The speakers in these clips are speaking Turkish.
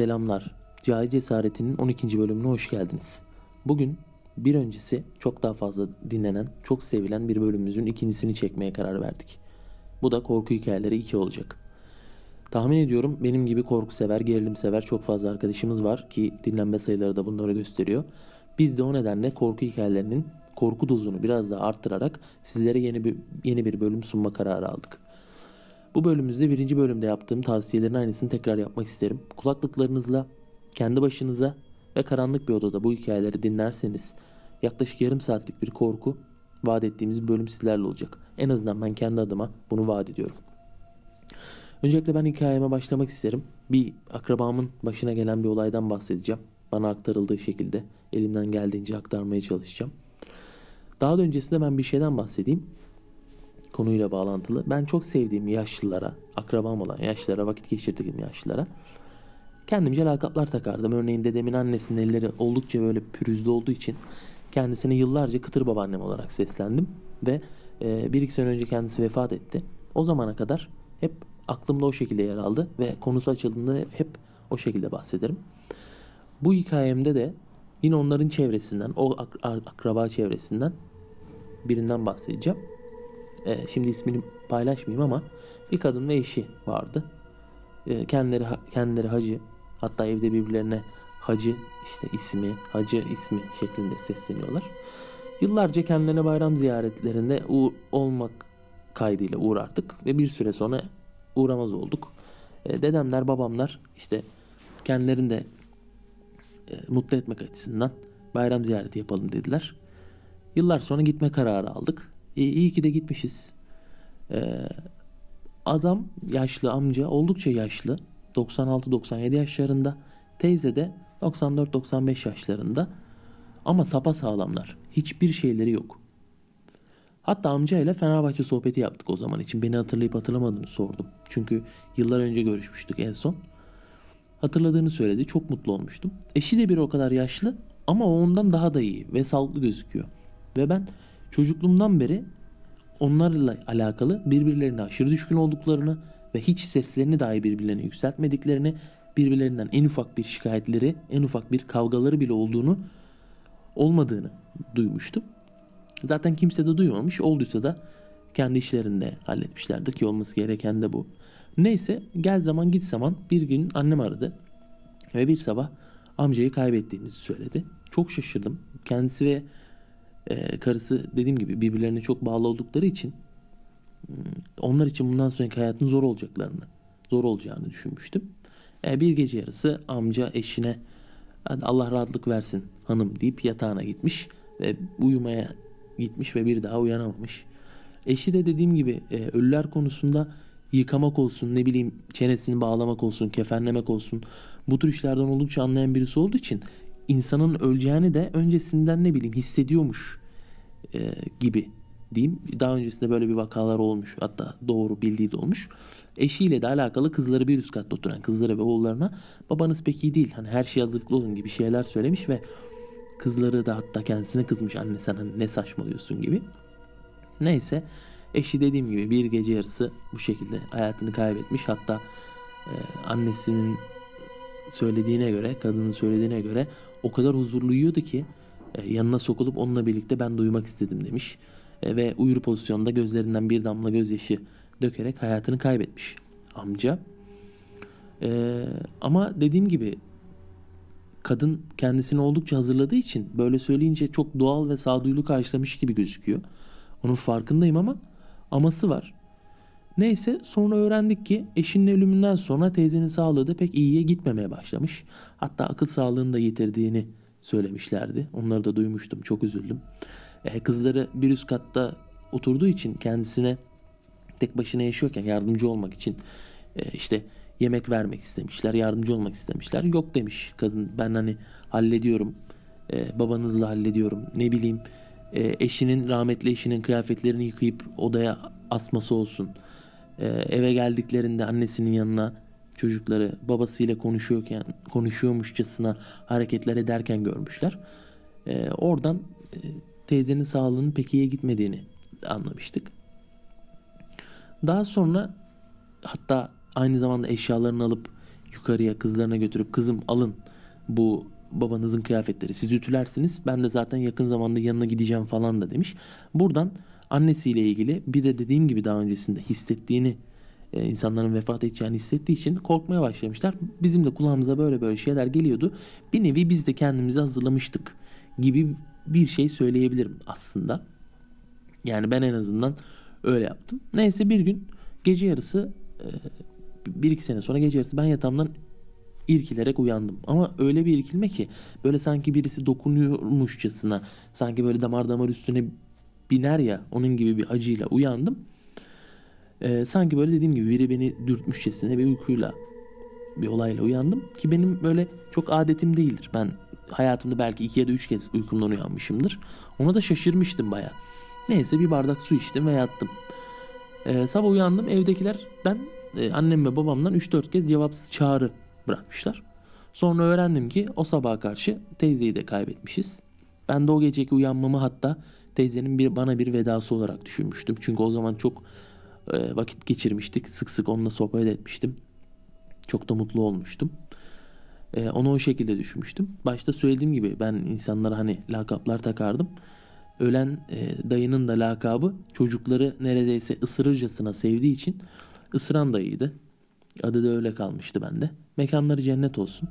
Selamlar. Cahil Cesareti'nin 12. bölümüne hoş geldiniz. Bugün bir öncesi çok daha fazla dinlenen, çok sevilen bir bölümümüzün ikincisini çekmeye karar verdik. Bu da korku hikayeleri 2 olacak. Tahmin ediyorum benim gibi korku sever, gerilim sever çok fazla arkadaşımız var ki dinlenme sayıları da bunları gösteriyor. Biz de o nedenle korku hikayelerinin korku dozunu biraz daha arttırarak sizlere yeni bir, yeni bir bölüm sunma kararı aldık. Bu bölümümüzde birinci bölümde yaptığım tavsiyelerin aynısını tekrar yapmak isterim. Kulaklıklarınızla kendi başınıza ve karanlık bir odada bu hikayeleri dinlerseniz yaklaşık yarım saatlik bir korku vaat ettiğimiz bir bölüm sizlerle olacak. En azından ben kendi adıma bunu vaat ediyorum. Öncelikle ben hikayeme başlamak isterim. Bir akrabamın başına gelen bir olaydan bahsedeceğim. Bana aktarıldığı şekilde elimden geldiğince aktarmaya çalışacağım. Daha da öncesinde ben bir şeyden bahsedeyim konuyla bağlantılı. Ben çok sevdiğim yaşlılara, akrabam olan yaşlılara, vakit geçirdiğim yaşlılara kendimce lakaplar takardım. Örneğin dedemin annesinin elleri oldukça böyle pürüzlü olduğu için kendisine yıllarca kıtır babaannem olarak seslendim. Ve e, bir iki sene önce kendisi vefat etti. O zamana kadar hep aklımda o şekilde yer aldı ve konusu açıldığında hep o şekilde bahsederim. Bu hikayemde de yine onların çevresinden, o ak- akraba çevresinden birinden bahsedeceğim e, şimdi ismini paylaşmayayım ama bir kadın ve eşi vardı. E, kendileri kendileri hacı hatta evde birbirlerine hacı işte ismi hacı ismi şeklinde sesleniyorlar. Yıllarca kendilerine bayram ziyaretlerinde uğ olmak kaydıyla uğrardık ve bir süre sonra uğramaz olduk. E, dedemler babamlar işte kendilerini de e, mutlu etmek açısından bayram ziyareti yapalım dediler. Yıllar sonra gitme kararı aldık. E, iyi ki de gitmişiz. E, adam yaşlı amca oldukça yaşlı. 96-97 yaşlarında. Teyze de 94-95 yaşlarında. Ama sapa sağlamlar. Hiçbir şeyleri yok. Hatta amca ile Fenerbahçe sohbeti yaptık o zaman için. Beni hatırlayıp hatırlamadığını sordum. Çünkü yıllar önce görüşmüştük en son. Hatırladığını söyledi. Çok mutlu olmuştum. Eşi de bir o kadar yaşlı ama o ondan daha da iyi ve sağlıklı gözüküyor. Ve ben çocukluğumdan beri onlarla alakalı birbirlerine aşırı düşkün olduklarını ve hiç seslerini dahi birbirlerine yükseltmediklerini, birbirlerinden en ufak bir şikayetleri, en ufak bir kavgaları bile olduğunu olmadığını duymuştum. Zaten kimse de duymamış. Olduysa da kendi işlerinde halletmişlerdir ki olması gereken de bu. Neyse gel zaman git zaman bir gün annem aradı ve bir sabah amcayı kaybettiğimizi söyledi. Çok şaşırdım. Kendisi ve e, karısı dediğim gibi birbirlerine çok bağlı oldukları için hmm, onlar için bundan sonraki hayatın zor olacaklarını, zor olacağını düşünmüştüm. E, bir gece yarısı amca eşine Allah rahatlık versin hanım deyip yatağına gitmiş ve uyumaya gitmiş ve bir daha uyanamamış. Eşi de dediğim gibi e, ölüler konusunda yıkamak olsun ne bileyim çenesini bağlamak olsun kefenlemek olsun bu tür işlerden oldukça anlayan birisi olduğu için insanın öleceğini de öncesinden ne bileyim hissediyormuş e, gibi diyeyim. Daha öncesinde böyle bir vakalar olmuş. Hatta doğru bildiği de olmuş. Eşiyle de alakalı kızları bir üst katta oturan kızları ve oğullarına babanız pek iyi değil. Hani her şey hazırlıklı olun gibi şeyler söylemiş ve kızları da hatta kendisine kızmış anne sen hani ne saçmalıyorsun gibi. Neyse eşi dediğim gibi bir gece yarısı bu şekilde hayatını kaybetmiş. Hatta e, annesinin söylediğine göre, kadının söylediğine göre o kadar huzurlu uyuyordu ki e, yanına sokulup onunla birlikte ben duymak istedim demiş. E, ve uyur pozisyonda gözlerinden bir damla gözyaşı dökerek hayatını kaybetmiş amca. E, ama dediğim gibi kadın kendisini oldukça hazırladığı için böyle söyleyince çok doğal ve sağduyulu karşılamış gibi gözüküyor. Onun farkındayım ama aması var. Neyse sonra öğrendik ki eşinin ölümünden sonra teyzenin sağlığı da pek iyiye gitmemeye başlamış. Hatta akıl sağlığını da yitirdiğini söylemişlerdi. Onları da duymuştum. Çok üzüldüm. Ee, kızları bir üst katta oturduğu için kendisine tek başına yaşıyorken yardımcı olmak için e, işte yemek vermek istemişler. Yardımcı olmak istemişler. Yok demiş kadın ben hani hallediyorum. E, babanızla hallediyorum. Ne bileyim e, eşinin rahmetli eşinin kıyafetlerini yıkayıp odaya asması olsun. E, eve geldiklerinde annesinin yanına çocukları babasıyla konuşuyorken konuşuyormuşçasına hareketler ederken görmüşler. E, oradan e, teyzenin sağlığının pek iyiye gitmediğini anlamıştık. Daha sonra hatta aynı zamanda eşyalarını alıp yukarıya kızlarına götürüp kızım alın bu babanızın kıyafetleri siz ütülersiniz ben de zaten yakın zamanda yanına gideceğim falan da demiş. Buradan annesiyle ilgili bir de dediğim gibi daha öncesinde hissettiğini e, insanların vefat edeceğini hissettiği için korkmaya başlamışlar. Bizim de kulağımıza böyle böyle şeyler geliyordu. Bir nevi biz de kendimizi hazırlamıştık gibi bir şey söyleyebilirim aslında. Yani ben en azından öyle yaptım. Neyse bir gün gece yarısı e, bir iki sene sonra gece yarısı ben yatağımdan irkilerek uyandım. Ama öyle bir irkilme ki böyle sanki birisi dokunuyormuşçasına sanki böyle damar damar üstüne biner ya onun gibi bir acıyla uyandım. Ee, sanki böyle dediğim gibi biri beni dürtmüşçesine bir uykuyla bir olayla uyandım. Ki benim böyle çok adetim değildir. Ben hayatımda belki iki ya da üç kez uykumdan uyanmışımdır. Ona da şaşırmıştım baya. Neyse bir bardak su içtim ve yattım. Ee, sabah uyandım evdekilerden e, annem ve babamdan 3-4 kez cevapsız çağrı bırakmışlar. Sonra öğrendim ki o sabaha karşı teyzeyi de kaybetmişiz. Ben de o geceki uyanmamı hatta teyzenin bir bana bir vedası olarak düşünmüştüm. Çünkü o zaman çok e, vakit geçirmiştik. Sık sık onunla sohbet etmiştim. Çok da mutlu olmuştum. E, onu o şekilde düşünmüştüm. Başta söylediğim gibi ben insanlara hani lakaplar takardım. Ölen e, dayının da lakabı çocukları neredeyse ısırırcasına sevdiği için ısıran dayıydı. Adı da öyle kalmıştı bende. Mekanları cennet olsun.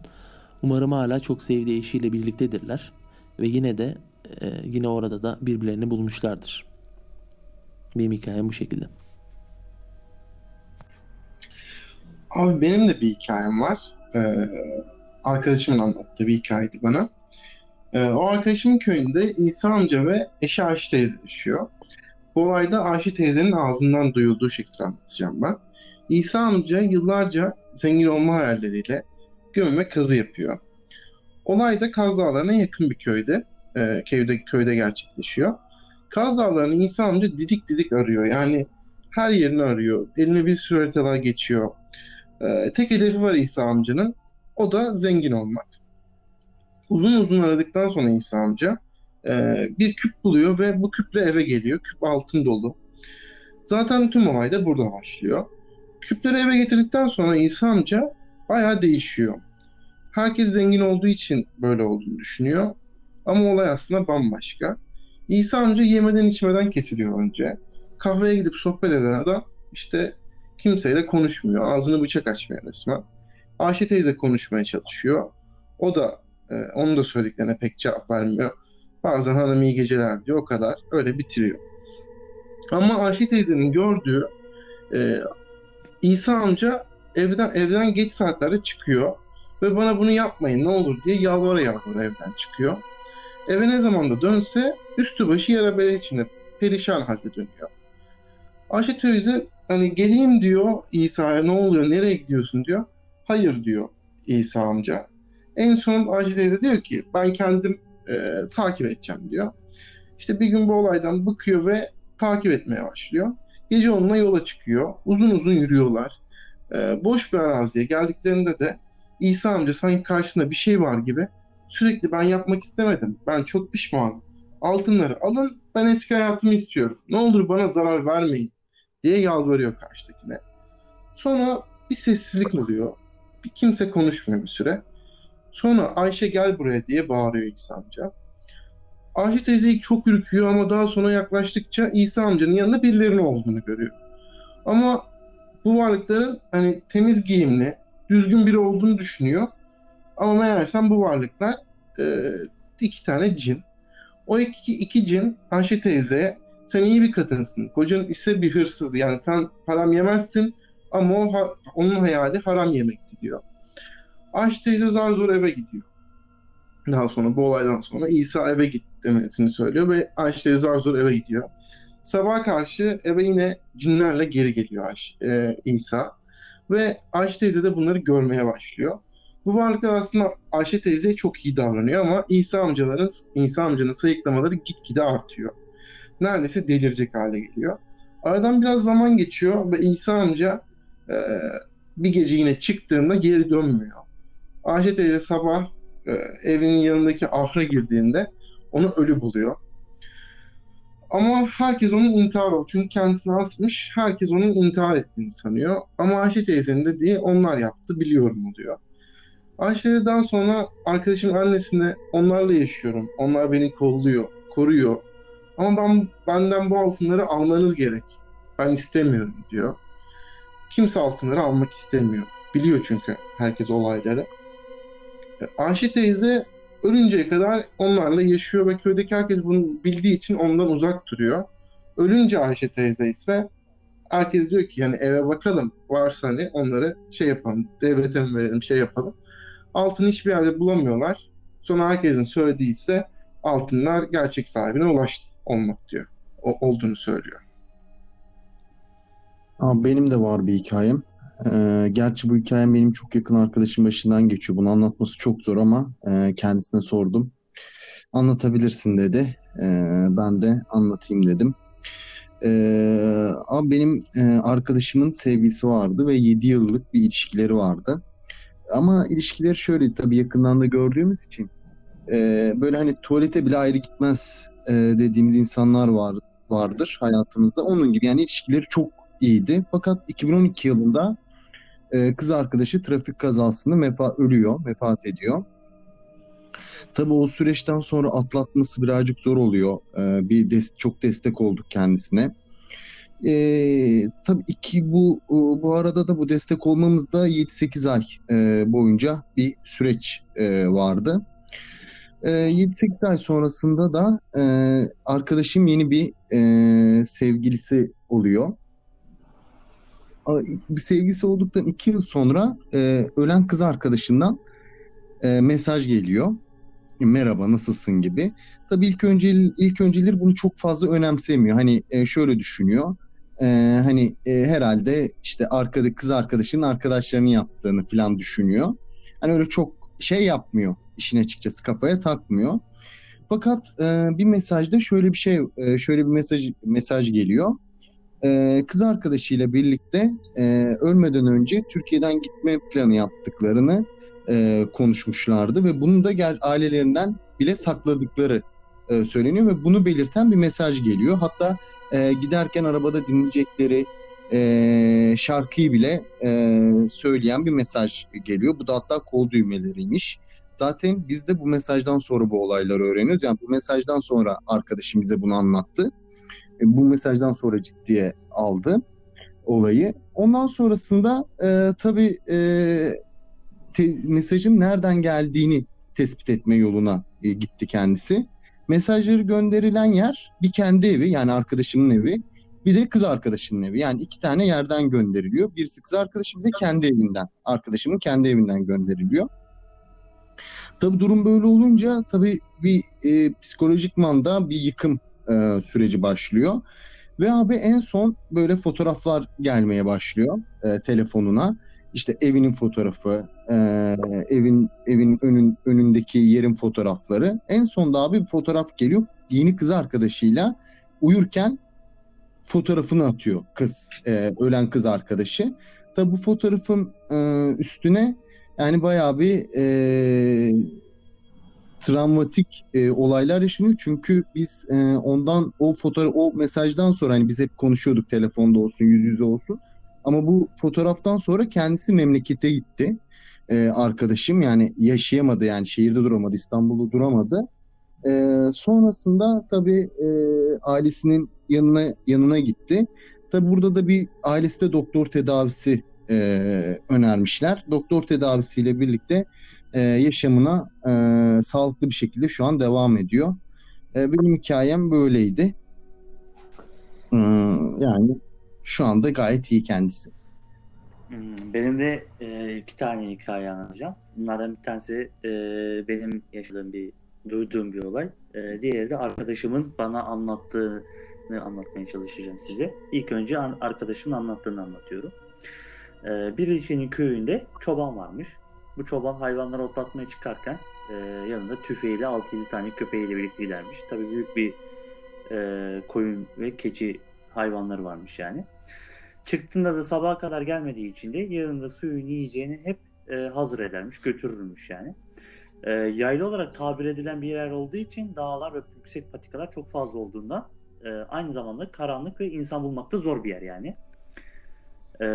Umarım hala çok sevdiği eşiyle birliktedirler. Ve yine de e, yine orada da birbirlerini bulmuşlardır. Benim hikayem bu şekilde. Abi benim de bir hikayem var. Ee, arkadaşımın anlattığı bir hikayeydi bana. Ee, o arkadaşımın köyünde İsa amca ve eşi Ayşe teyze yaşıyor. Bu olayda Ayşe teyzenin ağzından duyulduğu şekilde anlatacağım ben. İsa amca yıllarca zengin olma hayalleriyle gömüme kazı yapıyor. Olay da Kaz Dağları'na yakın bir köyde, e, köyde, köyde gerçekleşiyor. Kaz Dağları'nı İsa amca didik didik arıyor. Yani her yerini arıyor. Eline bir sürü haritalar geçiyor. E, tek hedefi var İsa amcanın. O da zengin olmak. Uzun uzun aradıktan sonra İsa amca e, bir küp buluyor ve bu küple eve geliyor. Küp altın dolu. Zaten tüm olay da burada başlıyor. Küpleri eve getirdikten sonra İsa amca bayağı değişiyor. Herkes zengin olduğu için böyle olduğunu düşünüyor. Ama olay aslında bambaşka. İsa amca yemeden içmeden kesiliyor önce. Kahveye gidip sohbet eden adam işte kimseyle konuşmuyor. Ağzını bıçak açmıyor resmen. Ayşe teyze konuşmaya çalışıyor. O da e, onun da söylediklerine pek cevap vermiyor. Bazen hanım iyi geceler diyor o kadar. Öyle bitiriyor. Ama Ayşe teyzenin gördüğü e, İsa amca evden evden geç saatlerde çıkıyor ve bana bunu yapmayın ne olur diye yalvara yalvara evden çıkıyor. Eve ne zaman da dönse üstü başı yara bere içinde perişan halde dönüyor. Ayşe teyze hani geleyim diyor İsa'ya ne oluyor nereye gidiyorsun diyor. Hayır diyor İsa amca. En son Ayşe teyze diyor ki ben kendim e, takip edeceğim diyor. İşte bir gün bu olaydan bıkıyor ve takip etmeye başlıyor. Gece onunla yola çıkıyor. Uzun uzun yürüyorlar. E, boş bir araziye geldiklerinde de İsa amca sanki karşısında bir şey var gibi sürekli ben yapmak istemedim. Ben çok pişmanım. Altınları alın ben eski hayatımı istiyorum. Ne olur bana zarar vermeyin diye yalvarıyor karşıdakine. Sonra bir sessizlik oluyor. Bir kimse konuşmuyor bir süre. Sonra Ayşe gel buraya diye bağırıyor İsa amca. Ayşe teyze ilk çok ürküyor ama daha sonra yaklaştıkça İsa amcanın yanında birilerinin olduğunu görüyor. Ama bu varlıkların hani temiz giyimli, düzgün biri olduğunu düşünüyor. Ama meğersem bu varlıklar e, iki tane cin. O iki, iki cin Ayşe teyzeye sen iyi bir kadınsın. Kocan ise bir hırsız. Yani sen haram yemezsin ama o, onun hayali haram yemekti diyor. Ayşe teyze zar zor eve gidiyor. Daha sonra bu olaydan sonra İsa eve git demesini söylüyor ve Ayşe teyze zar zor eve gidiyor. Sabah karşı eve yine cinlerle geri geliyor Ayşe, e, İsa. Ve Ayşe teyze de bunları görmeye başlıyor. Bu varlıklar aslında Ayşe teyzeye çok iyi davranıyor ama İsa amcaların İsa amcanın sayıklamaları gitgide artıyor. Neredeyse delirecek hale geliyor. Aradan biraz zaman geçiyor ve İsa amca e, bir gece yine çıktığında geri dönmüyor. Ayşe teyze sabah e, evinin yanındaki ahra girdiğinde onu ölü buluyor. Ama herkes onun intihar olduğunu, çünkü kendisini asmış, herkes onun intihar ettiğini sanıyor. Ama Ayşe teyzenin dediği onlar yaptı, biliyorum diyor. Ayşe'den sonra arkadaşımın annesine onlarla yaşıyorum, onlar beni kolluyor, koruyor. Ama ben benden bu altınları almanız gerek. Ben istemiyorum diyor. Kimse altınları almak istemiyor. Biliyor çünkü herkes olayları. E, Ayşe teyze ölünceye kadar onlarla yaşıyor ve köydeki herkes bunu bildiği için ondan uzak duruyor. Ölünce Ayşe teyze ise herkes diyor ki yani eve bakalım varsa hani onları şey yapalım devlete verelim şey yapalım. Altını hiçbir yerde bulamıyorlar. Sonra herkesin söylediği ise altınlar gerçek sahibine ulaştı olmak diyor. O, olduğunu söylüyor. Abi benim de var bir hikayem. Ee, gerçi bu hikayem benim çok yakın arkadaşım başından geçiyor. Bunu anlatması çok zor ama e, kendisine sordum. Anlatabilirsin dedi. Ee, ben de anlatayım dedim. Ee, abi benim e, arkadaşımın sevgilisi vardı ve 7 yıllık bir ilişkileri vardı. Ama ilişkileri şöyle tabii yakından da gördüğümüz için e, böyle hani tuvalete bile ayrı gitmez e, dediğimiz insanlar var vardır hayatımızda. Onun gibi yani ilişkileri çok iyiydi. Fakat 2012 yılında e, kız arkadaşı trafik kazasında mefa ölüyor, vefat ediyor. Tabii o süreçten sonra atlatması birazcık zor oluyor. E, bir des çok destek olduk kendisine. E, tabii iki bu bu arada da bu destek olmamızda 7-8 ay e, boyunca bir süreç e, vardı. E, 7-8 ay sonrasında da e, arkadaşım yeni bir e, sevgilisi oluyor bir sevgisi olduktan iki yıl sonra e, ölen kız arkadaşından e, mesaj geliyor. E, merhaba nasılsın gibi. Tabii ilk önce ilk önceleri bunu çok fazla önemsemiyor. Hani e, şöyle düşünüyor. E, hani e, herhalde işte arkada kız arkadaşının arkadaşlarının yaptığını falan düşünüyor. Hani öyle çok şey yapmıyor. işin açıkçası kafaya takmıyor. Fakat e, bir mesajda şöyle bir şey, e, şöyle bir mesaj mesaj geliyor e, kız arkadaşıyla birlikte e, ölmeden önce Türkiye'den gitme planı yaptıklarını e, konuşmuşlardı ve bunu da gel ailelerinden bile sakladıkları e, söyleniyor ve bunu belirten bir mesaj geliyor. Hatta e, giderken arabada dinleyecekleri e, şarkıyı bile e, söyleyen bir mesaj geliyor. Bu da hatta kol düğmeleriymiş. Zaten biz de bu mesajdan sonra bu olayları öğreniyoruz. Yani bu mesajdan sonra arkadaşım bize bunu anlattı. E, bu mesajdan sonra ciddiye aldı olayı. Ondan sonrasında e, tabii e, te, mesajın nereden geldiğini tespit etme yoluna e, gitti kendisi. Mesajları gönderilen yer bir kendi evi yani arkadaşımın evi bir de kız arkadaşının evi. Yani iki tane yerden gönderiliyor. Birisi kız arkadaşım bir kendi evinden. Arkadaşımın kendi evinden gönderiliyor. Tabii durum böyle olunca tabii bir e, psikolojik manda bir yıkım e, süreci başlıyor. Ve abi en son böyle fotoğraflar gelmeye başlıyor e, telefonuna. İşte evinin fotoğrafı, e, evin evin önün önündeki yerin fotoğrafları. En sonda abi bir fotoğraf geliyor. Yeni kız arkadaşıyla uyurken fotoğrafını atıyor kız, e, ölen kız arkadaşı. Tabi bu fotoğrafın e, üstüne yani bayağı bir e, travmatik e, olaylar yaşanıyor. Çünkü biz e, ondan o fotoğraf o mesajdan sonra hani biz hep konuşuyorduk telefonda olsun yüz yüze olsun. Ama bu fotoğraftan sonra kendisi memlekete gitti. E, arkadaşım yani yaşayamadı yani şehirde duramadı İstanbul'da duramadı. E, sonrasında tabii e, ailesinin yanına yanına gitti. Tabii burada da bir ailesi de doktor tedavisi e, önermişler. Doktor tedavisiyle birlikte e, yaşamına e, sağlıklı bir şekilde şu an devam ediyor. E, benim hikayem böyleydi. E, yani şu anda gayet iyi kendisi. Hmm, benim de e, iki tane hikaye anlatacağım. Bunlardan bir tanesi e, benim yaşadığım bir, duyduğum bir olay. E, diğeri de arkadaşımın bana anlattığını anlatmaya çalışacağım size. İlk önce arkadaşımın anlattığını anlatıyorum. E, bir ilçenin köyünde çoban varmış. Bu çoban hayvanları otlatmaya çıkarken e, yanında tüfeğiyle 6-7 tane köpeğiyle birlikte gidermiş. Tabii büyük bir e, koyun ve keçi hayvanları varmış yani. Çıktığında da sabaha kadar gelmediği için de yanında suyun yiyeceğini hep e, hazır edermiş, götürürmüş yani. E, yaylı olarak tabir edilen bir yer olduğu için dağlar ve yüksek patikalar çok fazla olduğundan e, aynı zamanda karanlık ve insan bulmakta zor bir yer yani. E,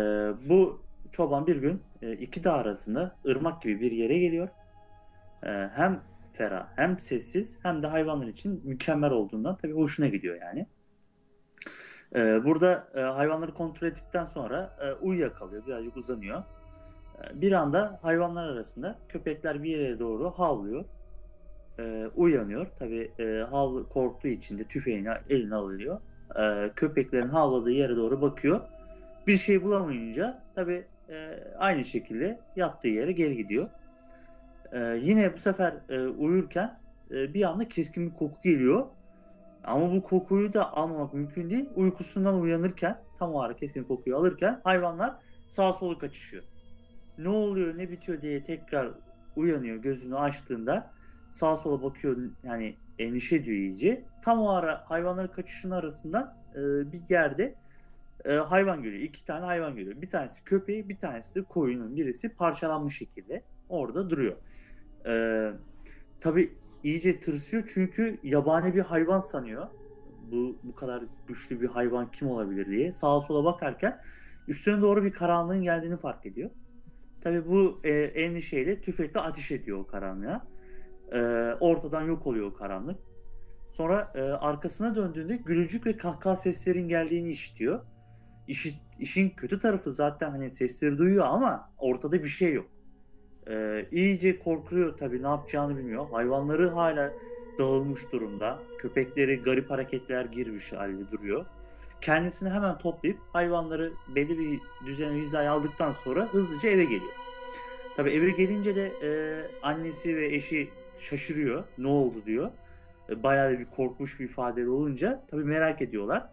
bu çoban bir gün e, iki dağ arasında ırmak gibi bir yere geliyor. E, hem ferah hem sessiz hem de hayvanlar için mükemmel olduğundan tabii hoşuna gidiyor yani. E, burada hayvanları kontrol ettikten sonra e, uyuyakalıyor, birazcık uzanıyor. Bir anda hayvanlar arasında köpekler bir yere doğru havlıyor. E, uyanıyor. Tabii e, hav korktuğu için de tüfeğini eline alıyor. E, köpeklerin havladığı yere doğru bakıyor. Bir şey bulamayınca tabii e, aynı şekilde yattığı yere geri gidiyor. E, yine bu sefer e, uyurken e, bir anda keskin bir koku geliyor. Ama bu kokuyu da almamak mümkün değil. Uykusundan uyanırken, tam o ara keskin kokuyu alırken hayvanlar sağa sola kaçışıyor. Ne oluyor, ne bitiyor diye tekrar uyanıyor gözünü açtığında sağa sola bakıyor yani endişe ediyor iyice. Tam o ara hayvanların kaçışının arasından e, bir yerde e, hayvan görüyor. İki tane hayvan görüyor. Bir tanesi köpeği, bir tanesi de koyunun birisi parçalanmış şekilde orada duruyor. E, tabii iyice tırsıyor çünkü yabani bir hayvan sanıyor. Bu bu kadar güçlü bir hayvan kim olabilir diye sağa sola bakarken üstüne doğru bir karanlığın geldiğini fark ediyor. Tabii bu e, endişeyle tüfekle ateş ediyor o karanlığa. E, ortadan yok oluyor o karanlık. Sonra e, arkasına döndüğünde gülücük ve kahkaha seslerin geldiğini işitiyor. İşi, işin kötü tarafı zaten hani sesleri duyuyor ama ortada bir şey yok. Ee, iyice korkuyor tabii ne yapacağını bilmiyor. Hayvanları hala dağılmış durumda. Köpekleri garip hareketler girmiş halde duruyor. Kendisini hemen toplayıp hayvanları belli bir düzene hizaya aldıktan sonra hızlıca eve geliyor. Tabii eve gelince de e, annesi ve eşi şaşırıyor. Ne oldu diyor. E, bayağı bir korkmuş bir ifadeli olunca tabii merak ediyorlar.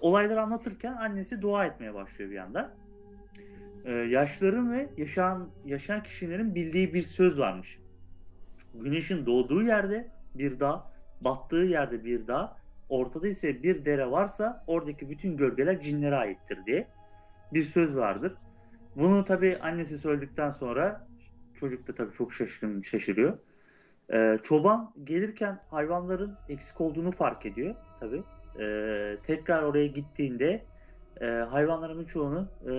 Olayları anlatırken annesi dua etmeye başlıyor bir anda e, yaşların ve yaşayan yaşayan kişilerin bildiği bir söz varmış. Güneşin doğduğu yerde bir dağ, battığı yerde bir dağ, ortada ise bir dere varsa oradaki bütün gölgeler cinlere aittir diye bir söz vardır. Bunu tabi annesi söyledikten sonra çocuk da tabi çok şaşırın, şaşırıyor. Ee, çoban gelirken hayvanların eksik olduğunu fark ediyor tabi. Ee, tekrar oraya gittiğinde e, hayvanların çoğunu e,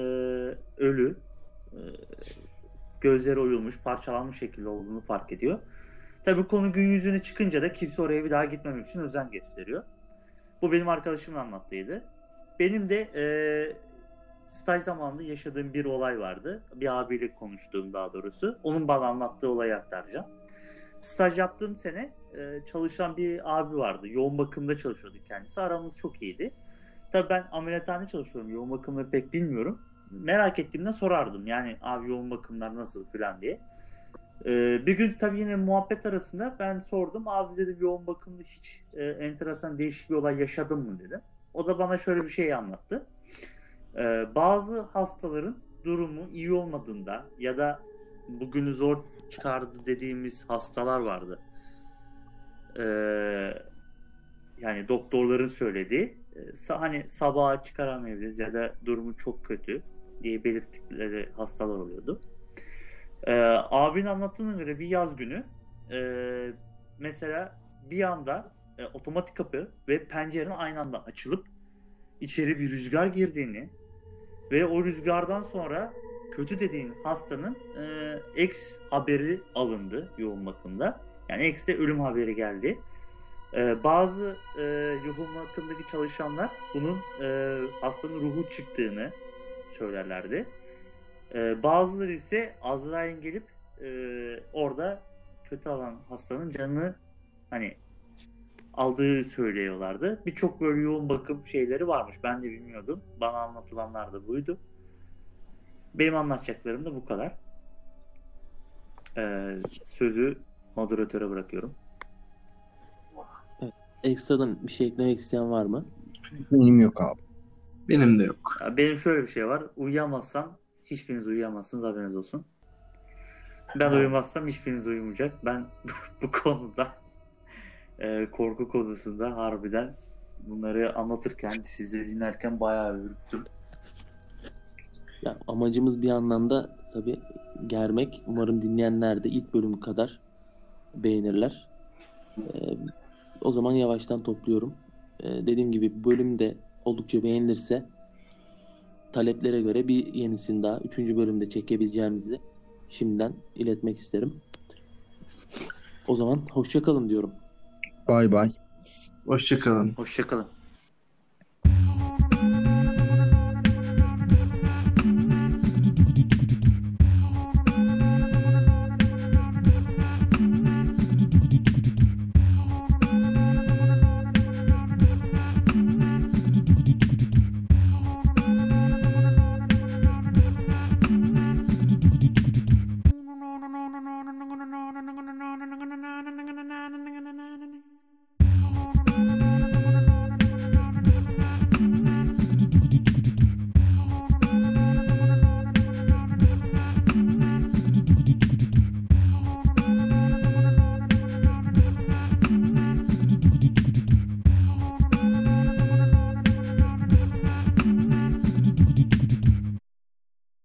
ölü, e, gözleri oyulmuş, parçalanmış şekilde olduğunu fark ediyor. Tabii konu gün yüzüne çıkınca da kimse oraya bir daha gitmemek için özen gösteriyor. Bu benim arkadaşımın anlattığıydı. Benim de e, staj zamanında yaşadığım bir olay vardı. Bir abiyle konuştuğum daha doğrusu. Onun bana anlattığı olayı aktaracağım. Staj yaptığım sene e, çalışan bir abi vardı. Yoğun bakımda çalışıyordu kendisi. Aramız çok iyiydi. Tabii ben ameliyathane çalışıyorum. Yoğun bakımları pek bilmiyorum. Merak ettiğimde sorardım. Yani abi yoğun bakımlar nasıl falan diye. Ee, bir gün tabii yine muhabbet arasında ben sordum. Abi dedim yoğun bakımda hiç e, enteresan değişik bir olay yaşadın mı dedim. O da bana şöyle bir şey anlattı. Bazı hastaların durumu iyi olmadığında ya da bugünü zor çıkardı dediğimiz hastalar vardı. Ee, yani doktorların söylediği hani sabaha çıkaramayabiliriz ya da durumu çok kötü diye belirttikleri hastalar oluyordu. Ee, abinin anlattığına göre bir yaz günü e, mesela bir anda e, otomatik kapı ve pencerenin aynı anda açılıp içeri bir rüzgar girdiğini ve o rüzgardan sonra kötü dediğin hastanın e, ex haberi alındı yoğun bakımda. Yani ex'te ölüm haberi geldi. Ee, bazı e, yoğun bakımdaki çalışanlar bunun e, hastanın ruhu çıktığını söylerlerdi. E, bazıları ise Azrail'in gelip e, orada kötü alan hastanın canını hani aldığı söylüyorlardı. Birçok böyle yoğun bakım şeyleri varmış. Ben de bilmiyordum. Bana anlatılanlar da buydu. Benim anlatacaklarım da bu kadar. Ee, sözü moderatöre bırakıyorum. Ekstradan bir şey eklemek isteyen var mı? Benim yok abi. Benim de yok. Ya Benim şöyle bir şey var. Uyuyamazsam hiçbiriniz uyuyamazsınız haberiniz olsun. Ben uyumazsam hiçbiriniz uyumayacak. Ben bu konuda e, korku konusunda harbiden bunları anlatırken, siz de dinlerken bayağı ürktüm. Ya amacımız bir anlamda tabii germek. Umarım dinleyenler de ilk bölümü kadar beğenirler. Ee, o zaman yavaştan topluyorum. Ee, dediğim gibi bölüm de oldukça beğenilirse taleplere göre bir yenisini daha 3. bölümde çekebileceğimizi şimdiden iletmek isterim. O zaman hoşçakalın diyorum. Bay bay. Hoşçakalın. Hoşçakalın.